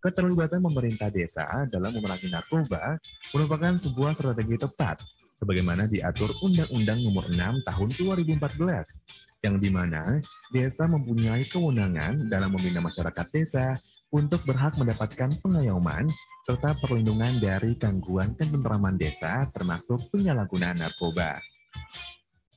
Keterlibatan pemerintah desa dalam memerangi narkoba merupakan sebuah strategi tepat sebagaimana diatur Undang-Undang Nomor 6 Tahun 2014 yang di mana desa mempunyai kewenangan dalam membina masyarakat desa untuk berhak mendapatkan pengayoman serta perlindungan dari gangguan ketentraman desa termasuk penyalahgunaan narkoba.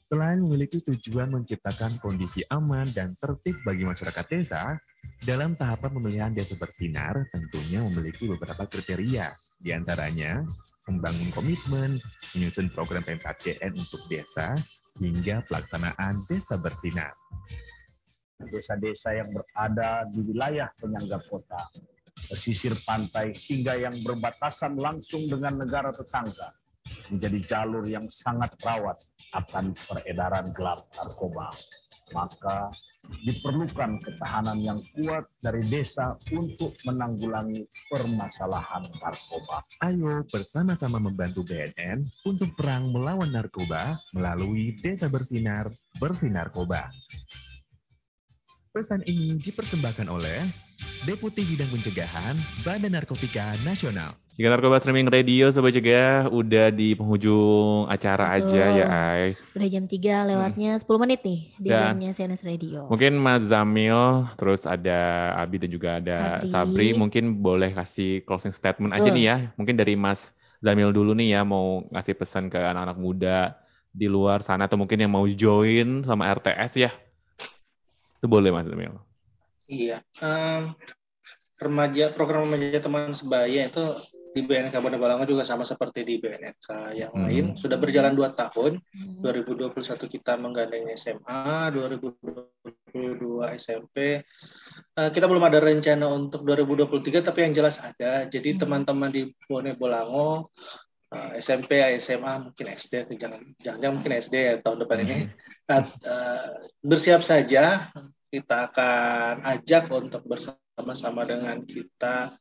Selain memiliki tujuan menciptakan kondisi aman dan tertib bagi masyarakat desa, dalam tahapan pemilihan desa bersinar tentunya memiliki beberapa kriteria, di antaranya membangun komitmen, menyusun program PMKGN untuk desa, hingga pelaksanaan desa bersinar. Desa-desa yang berada di wilayah penyangga kota, pesisir pantai hingga yang berbatasan langsung dengan negara tetangga menjadi jalur yang sangat rawat akan peredaran gelap narkoba. Maka diperlukan ketahanan yang kuat dari desa untuk menanggulangi permasalahan narkoba. Ayo bersama-sama membantu BNN untuk perang melawan narkoba melalui Desa Bersinar, Bersinarkoba. Pesan ini dipersembahkan oleh Deputi Bidang Pencegahan Badan Narkotika Nasional. Jika Narkoba Streaming Radio Sobat Cegah udah di penghujung acara Betul. aja ya Ay. Udah jam 3 lewatnya 10 menit nih di Dan jamnya CNS Radio. Mungkin Mas Zamil, terus ada Abi dan juga ada Sabri. Sabri. Mungkin boleh kasih closing statement aja Betul. nih ya. Mungkin dari Mas Zamil dulu nih ya mau ngasih pesan ke anak-anak muda di luar sana atau mungkin yang mau join sama RTS ya. Itu boleh Mas Zamil. Iya. Em, remaja program remaja teman sebaya itu di BNK Kabupaten Balango juga sama seperti di BNK yang Hmm. lain sudah berjalan dua tahun. Hmm. 2021 kita menggandeng SMA, 2022 SMP. Eh, kita belum ada rencana untuk 2023, tapi yang jelas ada. Jadi Hmm. teman-teman di Bone Bolango, eh, SMP, SMA, mungkin SD, jangan, jangan mungkin SD ya tahun depan ini. Nah, eh, bersiap saja. Kita akan ajak untuk bersama-sama dengan kita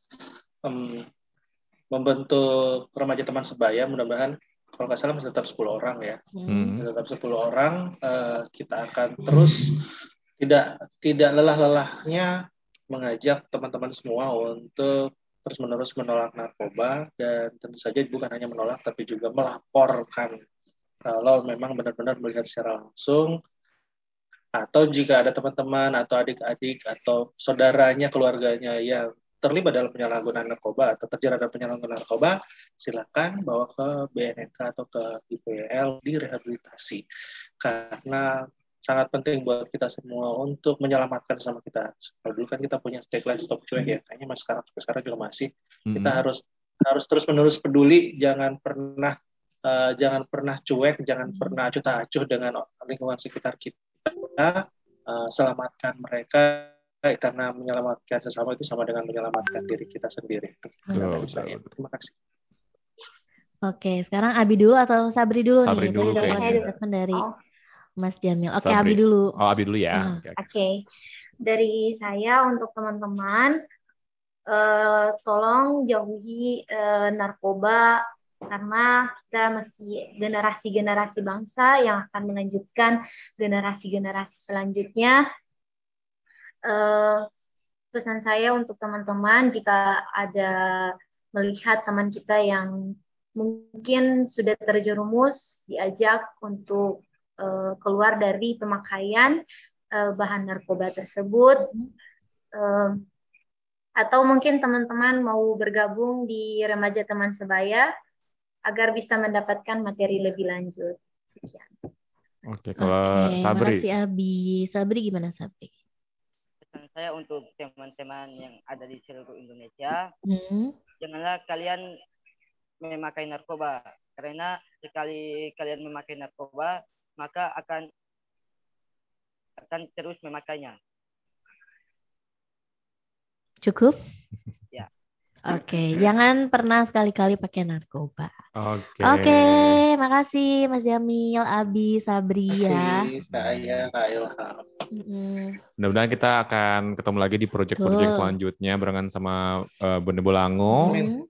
membentuk remaja teman sebaya. Mudah-mudahan kalau nggak salah masih tetap 10 orang ya Hmm. tetap 10 orang eh, kita akan terus tidak tidak lelah-lelahnya mengajak teman-teman semua untuk terus-menerus menolak narkoba dan tentu saja bukan hanya menolak tapi juga melaporkan kalau memang benar-benar melihat secara langsung atau jika ada teman-teman atau adik-adik atau saudaranya keluarganya yang terlibat dalam penyalahgunaan narkoba atau terjerat dalam penyalahgunaan narkoba silakan bawa ke BNNK atau ke IPL direhabilitasi karena sangat penting buat kita semua untuk menyelamatkan sama kita. Kalau dulu kan kita punya tagline stop cuek ya, kayaknya mas sekarang sampai sekarang juga masih. Kita Mm-mm. harus harus terus menerus peduli, jangan pernah eh, jangan pernah cuek, jangan pernah acuh tak acuh dengan lingkungan sekitar kita. Eh, selamatkan mereka eh, karena menyelamatkan sesama itu sama dengan menyelamatkan diri kita sendiri. Betul. Terima kasih. Oke, sekarang Abi dulu atau Sabri dulu Sabri nih? dulu ada statement dari Oh, Mas Jamil. Oke, Sabri. Abi dulu. Oh, Abi dulu ya. Ah. Oke, oke. Oke, dari saya untuk teman-teman, eh, tolong jauhi eh, narkoba karena kita masih generasi-generasi bangsa yang akan melanjutkan generasi-generasi selanjutnya. Eh, pesan saya untuk teman-teman jika ada melihat teman kita yang mungkin sudah terjerumus diajak untuk uh, keluar dari pemakaian uh, bahan narkoba tersebut uh, atau mungkin teman-teman mau bergabung di remaja teman sebaya agar bisa mendapatkan materi lebih lanjut. Oke, kalau okay, Sabri. Makasih Abi. Sabri gimana Sabri? Saya untuk teman-teman yang ada di seluruh Indonesia, hmm. janganlah kalian memakai narkoba karena sekali kalian memakai narkoba maka akan akan terus memakainya. Cukup? Oke, okay. jangan pernah sekali-kali pakai narkoba. Oke. Okay. Oke, okay. makasih Mas Jamil, Abi, Sabri ya. saya Kak Ilham. Mudah-mudahan kita akan ketemu lagi di proyek-proyek selanjutnya barengan sama uh, Bunda Bolango. Mm.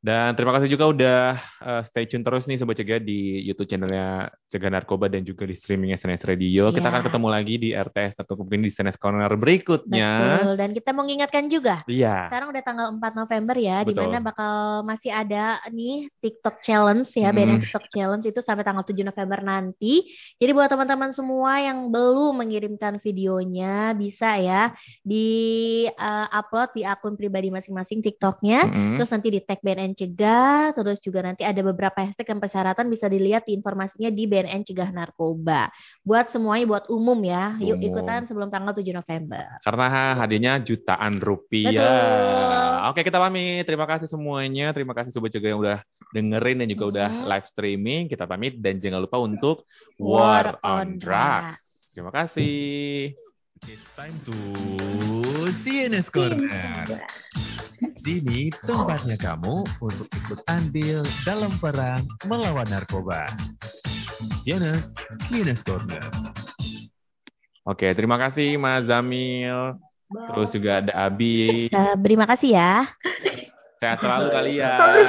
Dan terima kasih juga udah uh, stay tune terus nih Sobat Cegah di YouTube channelnya Cegah Narkoba dan juga di streaming SNS Radio. Yeah. Kita akan ketemu lagi di RTS atau mungkin di SNS Corner berikutnya. Betul, dan kita mengingatkan juga. Iya. Yeah. Sekarang udah tanggal 4 November ya, di mana bakal masih ada nih TikTok Challenge ya, hmm. BNN TikTok Challenge itu sampai tanggal 7 November nanti. Jadi buat teman-teman semua yang belum mengirimkan videonya, bisa ya di uh, upload di akun pribadi masing-masing TikToknya, hmm. terus nanti di tag BNN Cegah, terus juga nanti ada beberapa hashtag yang persyaratan bisa dilihat di informasinya di BNN Cegah Narkoba. Buat semuanya, buat umum ya, yuk umum. ikutan sebelum tanggal 7 November. Karena hadiahnya jutaan rupiah. Betul. Oke kita pamit, terima kasih semuanya, terima kasih Sobat Cegah yang udah dengerin dan juga hmm. udah live streaming. Kita pamit dan jangan lupa untuk War, War on Drugs. Terima kasih. It's time to CNS Corner. Sini tempatnya kamu untuk ikut andil dalam perang melawan narkoba. CNS, CNS Corner. Oke, terima kasih Mas Zamil. Terus juga ada Abi. Terima kasih ya. Sehat selalu kalian.